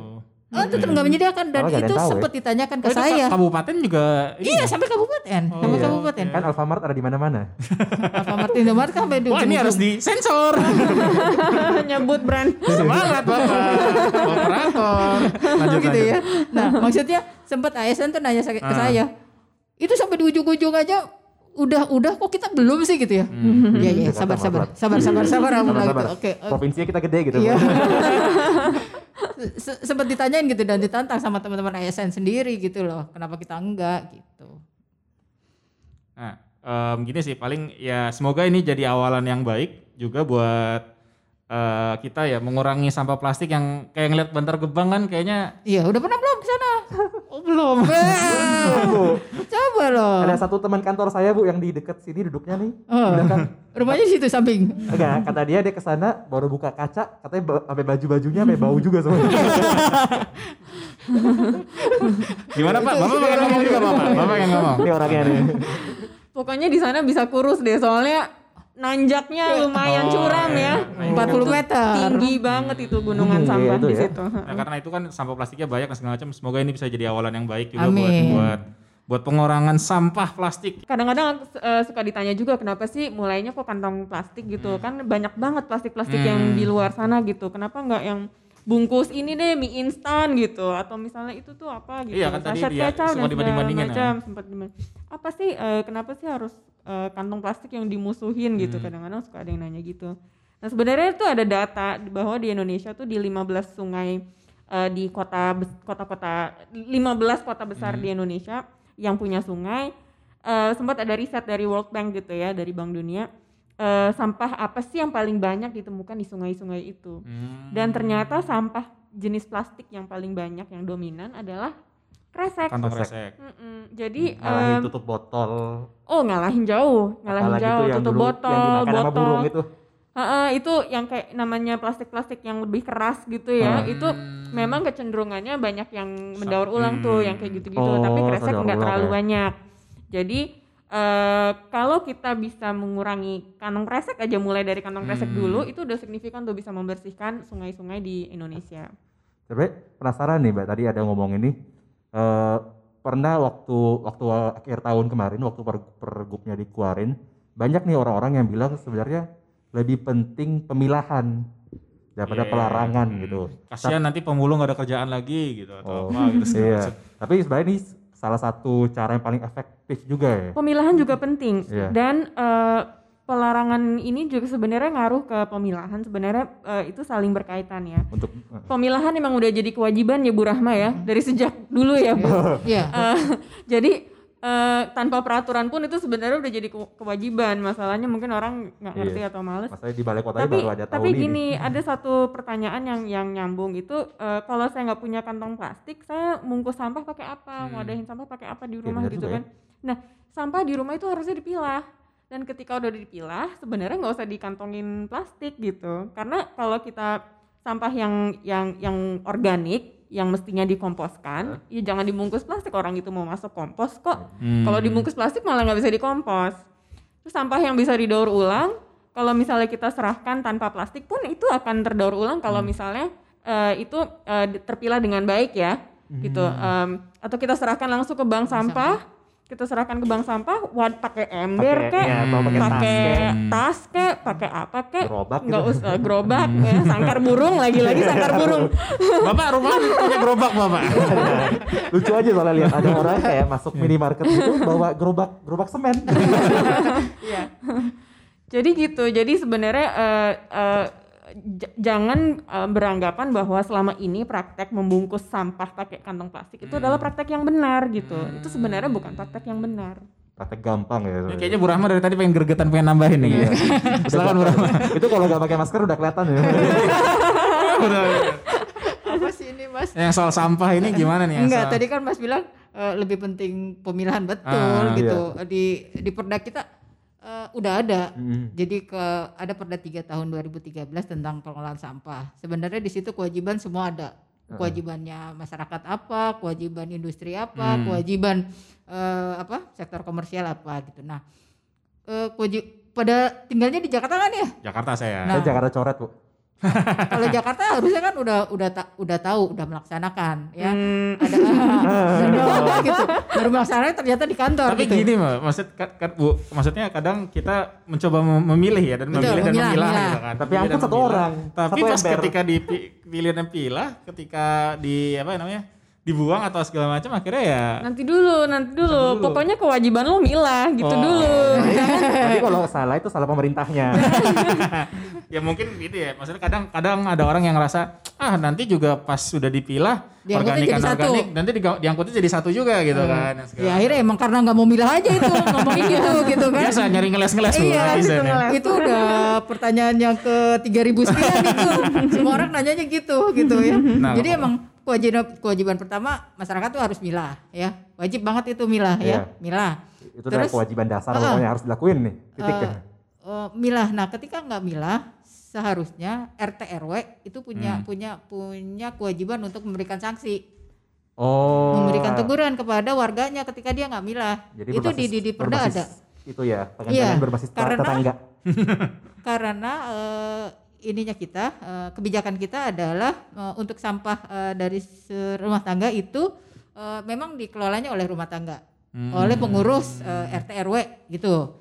Oh, tetap nggak menyediakan dan
Malah ada
itu
tahu
sempat ditanyakan ke
Oh, itu
saya.
ka- kabupaten juga ini
Iya
ya?
sampai kabupaten, sampai
iya.
kabupaten.
Kan Alfamart ada di mana-mana. <laughs>
Alfamart Indomaret kan sampai di
Wah ini harus disensor. <laughs>
Nyebut brand.
Semangat bapak. Operator. Lanjut
gitu
lanjut.
ya. Nah, maksudnya sempat ASN tuh nanya ke
Ah.
saya. Itu sampai di ujung-ujung aja udah udah kok kita belum sih gitu ya. Iya iya
Jakarta
sabar sabar sabar sabar sabar
Sabar,
gitu.
sabar.
Oke. eh,
Provinsinya kita gede gitu.
Iya. Se- Sempat ditanyain gitu dan ditantang sama teman-teman ASN sendiri gitu loh. Kenapa kita enggak gitu.
Nah, em, gini sih paling ya semoga ini jadi awalan yang baik juga buat eh, kita ya mengurangi sampah plastik yang kayak ngeliat Bantar Gebang kan kayaknya
Iya, udah pernah belum ke sana?
oh belum.
Bu,
Coba loh.
ada satu teman kantor saya bu yang di dekat sini duduknya nih.
Oh, rumahnya di situ samping.
Enggak, kata dia dia ke sana baru buka kaca, katanya sampai baju-bajunya sampai bau juga semua.
Gimana Pak? Bapak pengen ngomong juga Bapak. Bapak yang ngomong.
Ini orangnya nih.
Pokoknya di sana bisa kurus deh soalnya nanjaknya lumayan
Oh,
curam ya.
iya.
40 meter.
Tinggi banget itu gunungan
Iya,
sampah
itu
di
ya.
situ.
Nah, karena itu kan sampah plastiknya banyak dan segala macam. Semoga ini bisa jadi awalan yang baik juga buat
Amin.
buat buat pengurangan sampah plastik.
Kadang-kadang eh, suka ditanya juga kenapa sih mulainya kok kantong plastik gitu kan banyak banget plastik-plastik yang di luar sana gitu. Kenapa nggak yang bungkus ini deh mie instan gitu atau misalnya itu tuh apa gitu
Iya, kan tadi
sachet
dia
kecap dan segala
dibanding-bandingin,
macam sempat dibanding- apa sih eh, kenapa sih harus eh, kantong plastik yang dimusuhin gitu
Hmm.
kadang-kadang suka ada yang nanya gitu nah sebenarnya itu ada data bahwa di Indonesia tuh di 15 sungai eh, di kota kota-kota 15 kota besar
Hmm.
di Indonesia yang punya sungai eh, sempat ada riset dari World Bank gitu ya dari Bank Dunia eh, sampah apa sih yang paling banyak ditemukan di sungai-sungai itu
Hmm.
dan ternyata sampah jenis plastik yang paling banyak yang dominan adalah kresek.
kantong
Kresek.
kresek.
Mm-mm. Jadi
Ngalahin
em,
tutup botol.
oh ngalahin jauh, ngalahin
Apalagi
jauh tutup
dulu
botol,
yang dimakan sama
botol.
burung itu.
Heeh, itu yang kayak namanya plastik-plastik yang lebih keras gitu ya.
Hmm.
Itu memang kecenderungannya banyak yang mendaur ulang tuh yang kayak gitu-gitu,
Oh,
tapi kresek nggak terlalu
ya.
banyak. Jadi eh kalau kita bisa mengurangi kantong kresek aja mulai dari kantong kresek
Hmm.
dulu itu udah signifikan tuh bisa membersihkan sungai-sungai di Indonesia.
Tapi penasaran nih mbak, tadi ada ngomong ini. Eh pernah waktu waktu akhir tahun kemarin, waktu per, pergubnya dikeluarin, banyak nih orang-orang yang bilang sebenarnya lebih penting pemilahan daripada
Iya.
pelarangan
Hmm.
gitu.
Kasihan nanti pemulung gak ada kerjaan lagi gitu atau
Oh,
apa gitu
Iya. Tapi sebenarnya ini salah satu cara yang paling efektif juga ya.
Pemilahan juga penting
Iya.
dan eh, pelarangan ini juga sebenarnya ngaruh ke pemilahan sebenarnya eh, itu saling berkaitan ya.
Untuk eh,
Pemilahan memang udah jadi kewajiban ya Bu Rahma ya dari sejak dulu ya Bu.
Iya. <laughs>
Eh, jadi eh, tanpa peraturan pun itu sebenarnya udah jadi ke- kewajiban. Masalahnya mungkin orang nggak
Iya.
ngerti atau males.
masalahnya di balai kota
tapi
baru ada tahun
tapi
ini.
gini ada satu pertanyaan yang yang nyambung itu eh, kalau saya nggak punya kantong plastik saya mungkus sampah pakai apa ngadahin sampah pakai apa di
Iya,
rumah
benar
gitu
juga
kan nah sampah di rumah itu harusnya dipilah dan ketika udah dipilah sebenarnya nggak usah dikantongin plastik gitu. Karena kalau kita sampah yang yang yang organik yang mestinya dikomposkan ya jangan dibungkus plastik. Orang itu mau masuk kompos kok.
Hmm.
kalau dibungkus plastik malah nggak bisa dikompos. Terus sampah yang bisa didaur ulang, kalau misalnya kita serahkan tanpa plastik pun itu akan terdaur ulang kalau misalnya eh, itu eh, di- terpilah dengan baik ya, gitu. Em, atau kita serahkan langsung ke bank sampah, kita serahkan ke bank sampah, wad pakai ember
Pakai-
kek,
iya, atau pakai tas
pakai
kek.
tas kek, pakai apa kek,
Gerobak
nggak
gitu.
usah gerobak, ya, sangkar burung lagi-lagi sangkar burung. <laughs>
Bapak rumah punya gerobak Bapak. <laughs>
Lucu aja soalnya lihat ada orang kayak masuk minimarket itu bawa gerobak gerobak semen. <laughs>
Iya. Jadi gitu. Jadi sebenarnya eh, eh, j- jangan eh, beranggapan bahwa selama ini praktek membungkus sampah pakai kantong plastik itu adalah praktek yang benar gitu. Itu sebenarnya bukan praktek yang benar.
Praktek gampang ya.
Ini kayaknya Bu Rahma dari tadi pengen gregetan pengen nambahin nih.
Iya. <laughs>
Silakan Bu Rahma. <laughs>
itu kalau nggak pakai masker udah kelihatan ya. <laughs>
Apa sih ini Mas?
Yang soal sampah ini gimana nih?
Enggak,
soal-
tadi kan Mas bilang eh, lebih penting pemilahan betul
Ah,
gitu. Di di Perda kita eh, udah ada.
Mm.
Jadi ke ada Perda 3 tahun 2013 tentang pengelolaan sampah. Sebenarnya di situ kewajiban semua ada. Kewajibannya masyarakat apa, kewajiban industri apa,
Hmm.
kewajiban eh, apa? sektor komersial apa gitu. Nah, eh, kewajib pada tinggalnya di Jakarta kan ya?
Jakarta saya.
Nah.
Saya Jakarta coret bu.
Kalau Jakarta harusnya kan udah udah ta- udah tahu, udah melaksanakan ya.
Hmm,
Ada <laughs> gitu. Baru melaksanakan ternyata di kantor
Tapi
gitu.
gini Mbak, maksud kan, kan, Bu, maksudnya kadang kita mencoba mem- memilih ya dan
Betul,
memilih dan
memilah,
memilah
memilah.
gitu kan.
Tapi
dan
satu orang,
Tapi
satu
pas
ember.
ketika dipilih dan pilah, ketika di apa namanya? Dibuang atau segala macam akhirnya ya
nanti dulu, nanti dulu.
dulu.
Pokoknya kewajiban lo milah gitu
Oh.
dulu. <laughs>
Tapi kalau salah itu salah pemerintahnya. <laughs>
ya mungkin gitu ya. Maksudnya kadang kadang ada orang yang ngerasa ah nanti juga pas sudah dipilah organik
jadi satu.
organik nanti diga- diangkutnya jadi satu juga gitu kan. dan segala
Ya akhirnya emang karena nggak mau milah aja itu <laughs> ngomongin gitu gitu kan.
Biasa nyari ngeles-ngeles Bu,
Iya,
netizen ya.
itu udah pertanyaan yang ke 3000 sekian itu. Semua orang nanyanya gitu gitu ya.
Nah,
Jadi
kok-
emang kewajiban kewajiban pertama masyarakat tuh harus milah ya. Wajib banget itu milah
Iya.
ya, milah.
itu
Terus,
kewajiban dasar
Ah.
pokoknya harus dilakuin nih. Titik ya.
eh, milah. Nah, ketika nggak milah, seharusnya RT RW itu punya
Hmm.
punya punya kewajiban untuk memberikan sanksi,
Oh.
memberikan teguran kepada warganya ketika dia nggak milah.
Jadi
itu di
berbasis-
di, di Perda
berbasis
ada.
Itu ya,
Iya,
pengendalian berbasis
karena-
tetangga.
Karena <laughs> eh, ininya kita eh, kebijakan kita adalah eh, untuk sampah eh, dari rumah tangga itu eh, memang dikelolanya oleh rumah tangga,
Hmm.
oleh pengurus eh, RT RW gitu.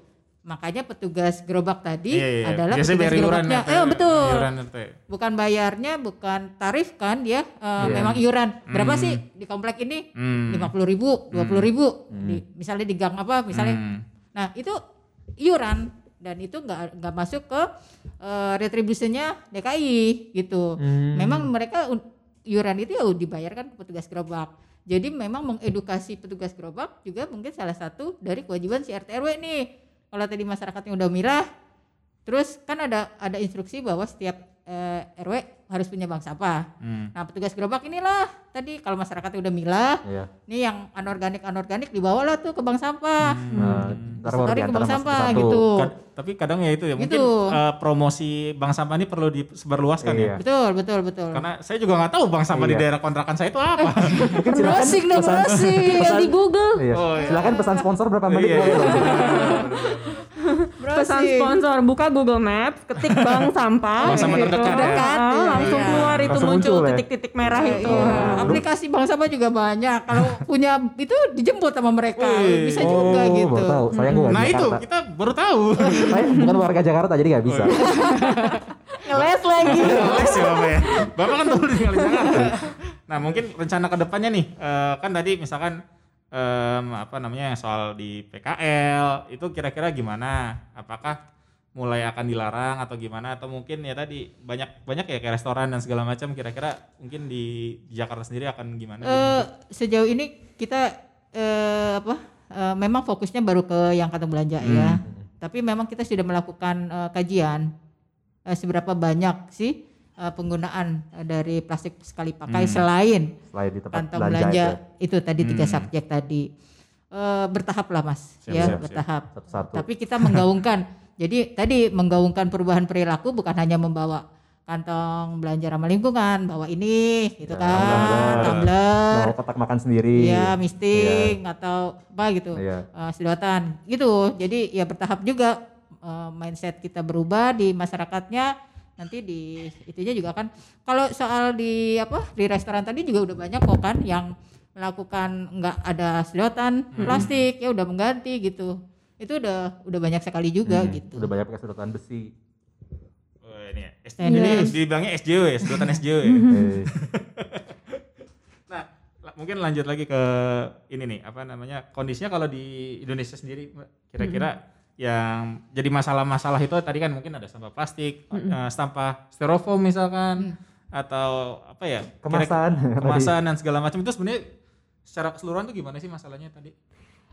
makanya petugas gerobak tadi
Iya, iya.
adalah
Biasanya
petugas gerobaknya.
ya.
Eh betul.
Ya, Teh.
Bukan bayarnya, bukan tarif kan dia eh,
Iya.
memang iuran. Berapa sih di komplek ini?
Hmm.
Lima puluh ribu, dua puluh ribu. Di- misalnya di gang apa, misalnya.
Hmm.
Nah itu iuran dan itu nggak nggak masuk ke eh, retribusinya DKI gitu. Memang mereka iuran itu ya dibayarkan ke petugas gerobak. Jadi memang mengedukasi petugas gerobak juga mungkin salah satu dari kewajiban si RT RW nih. Kalau tadi masyarakatnya udah milah, terus kan ada ada instruksi bahwa setiap eh, RW harus punya bank sampah.
Hmm.
Nah petugas gerobak inilah tadi kalau masyarakatnya udah milah,
Iya.
nih yang anorganik anorganik dibawalah tuh ke bank sampah.
Nah, ntar baru
Disetori ke bank sampah
satu.
gitu.
Kad- tapi kadang ya itu ya mungkin
Gitu.
eh, promosi bank sampah ini perlu disebarluaskan
Iya.
ya.
Betul betul betul.
Karena saya juga nggak tahu bank sampah di
Iya.
daerah kontrakan saya itu apa.
Mungkin silakan
browsing dong
pesan-
browsing.
Di Google.
Iya.
Oh, iya.
Silakan pesan sponsor berapa menit
Iya,
boleh
iya. <laughs>
Pesan sponsor buka Google Maps, ketik <laughs> bank sampah.
Bank sampah
gitu.
terdekat ya?
Terdekat,
Ah,
iya.
langsung
Iya.
keluar itu
Langsung
muncul
ya?
titik-titik merah
Iya,
itu.
iya.
Ah.
Aplikasi bank sampah juga banyak. Kalau punya itu dijemput sama mereka.
Wih.
Bisa juga
Oh,
gitu.
baru tahu. Saya nggak
nah
di
itu kita baru tahu.
Saya bukan warga Jakarta jadi nggak bisa. <laughs>
Ngeles lagi.
Les ya Bapak ya. Bapak kan dulu tinggal di Jakarta. Nah mungkin rencana ke depannya nih, eh, kan tadi misalkan em, apa namanya soal di PKL itu kira-kira gimana? Apakah mulai akan dilarang atau gimana? Atau mungkin ya tadi banyak banyak ya kayak restoran dan segala macam. Kira-kira mungkin di, di Jakarta sendiri akan gimana?
Eh, sejauh ini kita eh, apa? eh, memang fokusnya baru ke yang kantong belanja ya. Tapi memang kita sudah melakukan eh, kajian eh, seberapa banyak sih eh, penggunaan eh, dari plastik sekali pakai selain
Selain di tempat
kantong
belanja,
belanja,
itu.
itu tadi tiga
Hmm.
subjek tadi Eh, bertahap lah mas
Siap,
ya
siap, siap.
bertahap
Satu-satu.
tapi kita menggaungkan <laughs> jadi tadi menggaungkan perubahan perilaku bukan hanya membawa kantong belanja ramah lingkungan bawa ini gitu
Ya,
kan
tumbler.
tumbler
Mau kotak makan sendiri.
ya misting atau apa gitu
Iya.
eh, sedotan gitu jadi ya bertahap juga mindset kita berubah di masyarakatnya nanti di itunya juga kan kalau soal di apa di restoran tadi juga udah banyak kok kan yang melakukan nggak ada sedotan plastik ya udah mengganti gitu itu udah udah banyak sekali juga
Hmm,
gitu
Udah banyak pakai sedotan besi.
Oh, ini ya. S-
Stainless.
Dibilangnya SJW ya, sedotan SJW ya.
Eh, <laughs>
Nah, mungkin lanjut lagi ke ini nih, apa namanya? Kondisinya kalau di Indonesia sendiri kira-kira yang jadi masalah-masalah itu tadi kan mungkin ada sampah plastik, eh, sampah styrofoam misalkan atau apa ya? kira-
Kemasan. <laughs>
kemasan dan segala macam itu sebenarnya secara keseluruhan tuh gimana sih masalahnya tadi?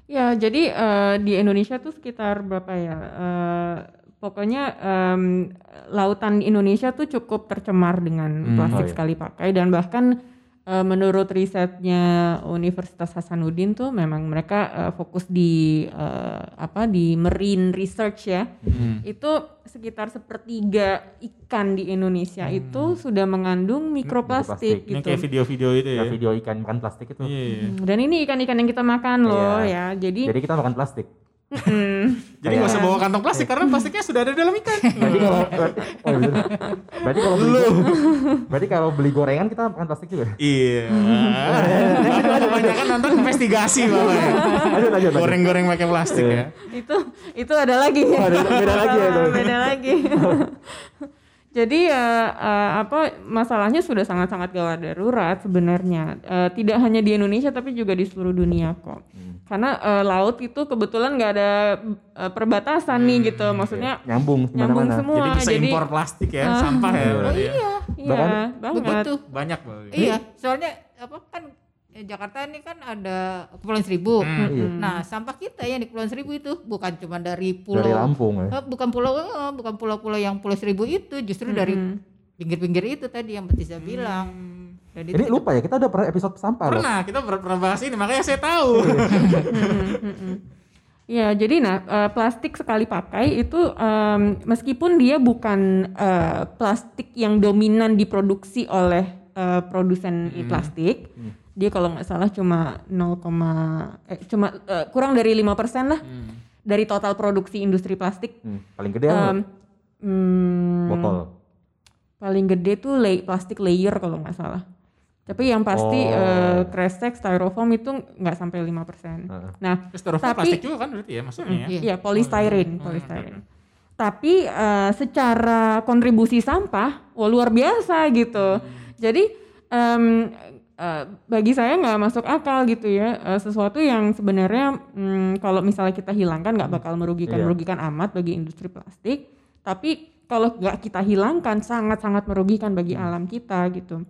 Ya, jadi eh, di Indonesia tuh sekitar berapa ya? Eh, pokoknya em, lautan Indonesia tuh cukup tercemar dengan
Hmm,
plastik
oh iya.
sekali pakai dan bahkan eh, menurut risetnya Universitas Hasanuddin tuh memang mereka eh, fokus di eh, apa di marine research ya. Itu sekitar sepertiga ikan di Indonesia itu sudah mengandung mikroplastik
mikroplastik.
Ini
gitu.
kayak video-video itu ya.
Ya, video ikan makan plastik itu.
Iya.
Hmm, Dan ini ikan-ikan yang kita makan loh
Iya.
ya. Jadi
Jadi kita makan plastik.
Mm,
Jadi nggak usah bawa kantong plastik karena plastiknya sudah ada dalam ikan.
Berarti kalau berarti, <laughs> oh, iya bener. berarti kalau beli berarti kalau beli gorengan kita makan plastik juga.
Iya. Kebanyakan nonton investigasi bapak ya.
Lanjut lanjut. lanjut.
Goreng-goreng pakai plastik ya.
itu itu ada lagi
Oh, ada- beda lagi ya, itu. <laughs>
beda lagi <laughs> jadi ya eh, apa masalahnya sudah sangat-sangat gawat darurat sebenarnya. Eh, tidak hanya di Indonesia tapi juga di seluruh dunia kok.
Hmm.
karena eh, laut itu kebetulan nggak ada eh, perbatasan nih gitu. maksudnya
Nyambung
nyambung semua.
Jadi bisa impor plastik ya, sampah ya <laughs> berarti ya.
iya
Bahkan-
banget.
Banyak berarti.
iya soalnya apa kan eh, Jakarta ini kan ada Kepulauan Seribu
Iya.
nah sampah kita yang di Kepulauan Seribu itu bukan cuma dari pulau
Dari Lampung ya.
Eh, bukan pulau eh, bukan pulau-pulau yang Pulau Seribu itu justru dari pinggir-pinggir itu tadi yang Betisa bilang dan itu
Ini lupa ya kita udah pernah episode sampah loh.
Pernah, kita ber- pernah bahas ini, makanya saya tahu. <laughs> <laughs>
Ya, jadi nah eh, plastik sekali pakai itu em, meskipun dia bukan eh, plastik yang dominan diproduksi oleh eh, produsen i- plastik, dia kalau nggak salah cuma 0, eh, cuma eh, kurang dari lima persen lah dari total produksi industri plastik.
Hmm, paling gede apa?
Em, hmm,
botol.
paling gede tuh lay- plastik layer kalau nggak salah. Tapi yang pasti
Oh.
eh, kresek styrofoam itu nggak sampai 5%.
Heeh.
Nah,
Styrofoam
Tapi-
plastik juga kan berarti ya masuknya ya.
Iya.
Iya, polystyrene, polystyrene. Tapi eh, secara kontribusi sampah, wah luar biasa gitu. Jadi em, eh, bagi saya nggak masuk akal gitu ya, Eh, sesuatu yang sebenarnya mm, kalau misalnya kita hilangkan nggak bakal merugikan
Iya.
merugikan amat bagi industri plastik. Tapi kalau nggak kita hilangkan sangat-sangat merugikan bagi alam kita gitu.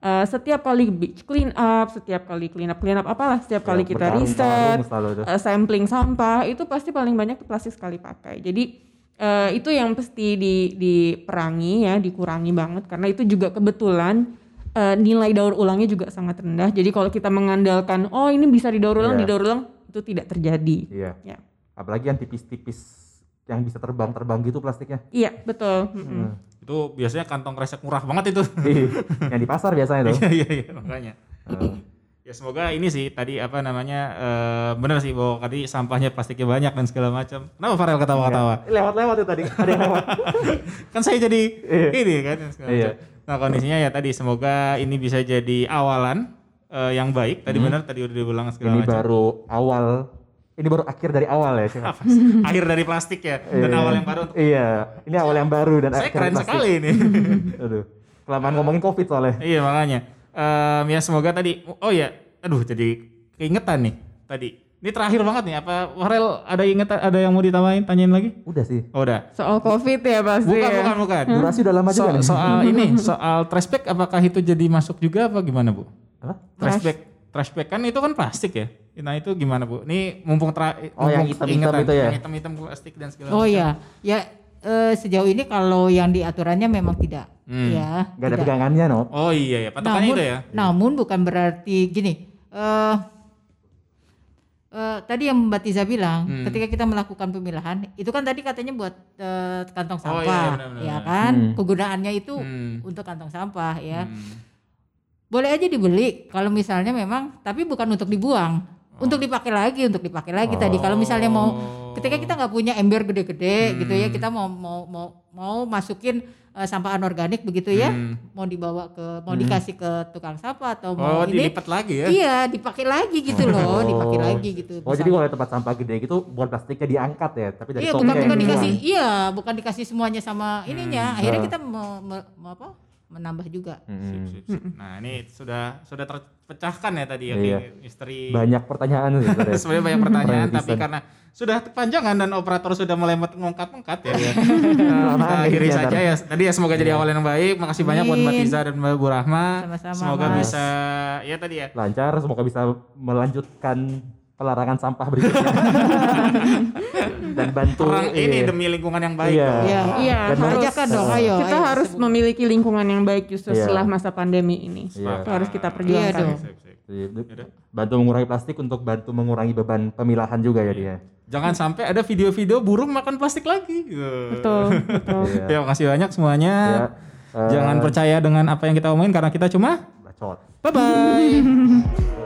Eh, setiap kali beach clean up, setiap kali clean up clean up apalah, setiap kali
Ya,
kita riset, eh, sampling sampah itu pasti paling banyak plastik sekali pakai. Jadi eh, itu yang pasti di, diperangi ya, dikurangi banget karena itu juga kebetulan eh, nilai daur ulangnya juga sangat rendah. Jadi kalau kita mengandalkan oh ini bisa didaur ulang,
Iya.
didaur ulang itu tidak terjadi.
Iya.
Ya.
Apalagi yang tipis-tipis yang bisa terbang-terbang gitu plastiknya.
Iya betul. Mm-mm.
Itu biasanya kantong kresek murah banget itu. <laughs>
Ih, yang di pasar biasanya tuh. <laughs>
Iya iya iya makanya.
Heeh.
Ya semoga ini sih tadi apa namanya eh benar sih bahwa tadi sampahnya plastiknya banyak dan segala macam. Kenapa Farel ketawa-ketawa?
Lewat-lewat tuh tadi. Ada yang lewat. <laughs>
kan saya jadi
Iya.
ini kan
Iya.
Macam. Nah kondisinya ya tadi semoga ini bisa jadi awalan eh, yang baik. Tadi benar tadi udah diulang segala
Hmm. Ini
macam.
baru awal. Ini baru akhir dari awal ya.
Akhir dari plastik ya dan
Iya.
awal yang baru untuk
Iya, ini awal yang baru dan
saya
akhir
keren
plastik.
sekali ini. <laughs>
Aduh. Kelamaan ngomongin Covid soalnya.
iya makanya. Em, ya semoga tadi oh ya aduh jadi keingetan nih tadi. Ini terakhir banget nih apa Farel ada ingetan ada yang mau ditambahin tanyain lagi?
Udah sih.
Oh udah.
Soal covid ya pasti.
Bukan,
ya.
bukan, bukan.
Durasi udah lama
So-
juga nih.
soal ini, <laughs> soal trashback apakah itu jadi masuk juga apa gimana Bu?
Apa?
Trashback, trashback kan itu kan plastik ya. Nah itu gimana Bu? Ini mumpung tra
Oh, yang
mumpung
hitam-hitam
ingetan,
itu ya?
Yang hitam-hitam plastik dan segala
Oh
macam.
ya, ya eh, sejauh ini kalau yang diaturannya memang tidak,
Hmm.
ya.
Gak ada
tidak.
pegangannya, no?
Oh iya ya, patokannya
namun,
itu ya.
namun bukan berarti gini. eh eh, tadi yang Mbak Tiza bilang,
Hmm.
ketika kita melakukan pemilahan, itu kan tadi katanya buat eh, kantong
Oh,
sampah,
iya, iya, benar-benar.
ya kan?
Hmm.
Kegunaannya itu
Hmm.
untuk kantong sampah, ya.
Hmm.
Boleh aja dibeli kalau misalnya memang, tapi bukan untuk dibuang, untuk dipakai lagi, untuk dipakai lagi tadi. Kalau misalnya mau, ketika kita nggak punya ember gede-gede gitu ya, kita mau mau mau mau masukin eh, sampah anorganik begitu ya,
Hmm.
mau dibawa ke, mau dikasih ke tukang sampah atau
Oh
mau ini,
dilipat lagi ya?
iya dipakai lagi gitu loh,
Oh.
dipakai lagi gitu.
Oh, jadi kalau tempat sampah gede gitu, buat plastiknya diangkat ya, tapi dari
Iya bukan bukan
dibuang.
dikasih, iya bukan dikasih semuanya sama ininya. Akhirnya
Ah.
kita me- me- me- apa? Menambah juga.
Sip,
Hmm.
sip, sip. Nah ini sudah sudah terpecahkan ya tadi ya
Iya.
misteri.
Banyak pertanyaan sih sebenarnya. <laughs>
Sebenarnya banyak pertanyaan tapi karena sudah kepanjangan dan operator sudah mulai mengangkat-ngangkat ya. <laughs> ya.
Lama
kita akhiri
akhirnya
saja ya. Tadi ya semoga jadi awal yang baik. Makasih banyak buat Mbak
Amin.
Tiza dan Mbak Bu Rahma.
Sama-sama,
Semoga
Mas.
bisa ya tadi ya.
Lancar, semoga bisa melanjutkan pelarangan sampah berikutnya. <laughs> Dan bantu
Perang ini
iya.
demi lingkungan yang baik.
Iya.
dong.
Iya,
Iya,
Dan
harus
Ajakan dong, ayo.
kita
ayo,
harus
sebut.
memiliki lingkungan yang baik justru
Iya.
setelah masa pandemi ini.
Iya.
Itu harus kita
Iya
perjuangkan.
dong.
Iya, bantu mengurangi plastik untuk bantu mengurangi beban pemilahan juga ya dia.
Jangan sampai ada video-video burung makan plastik lagi.
Betul, betul.
Iya.
Ya makasih banyak semuanya.
Ya, eh,
Jangan percaya dengan apa yang kita omongin karena kita cuma
bacot.
bye bye. <laughs>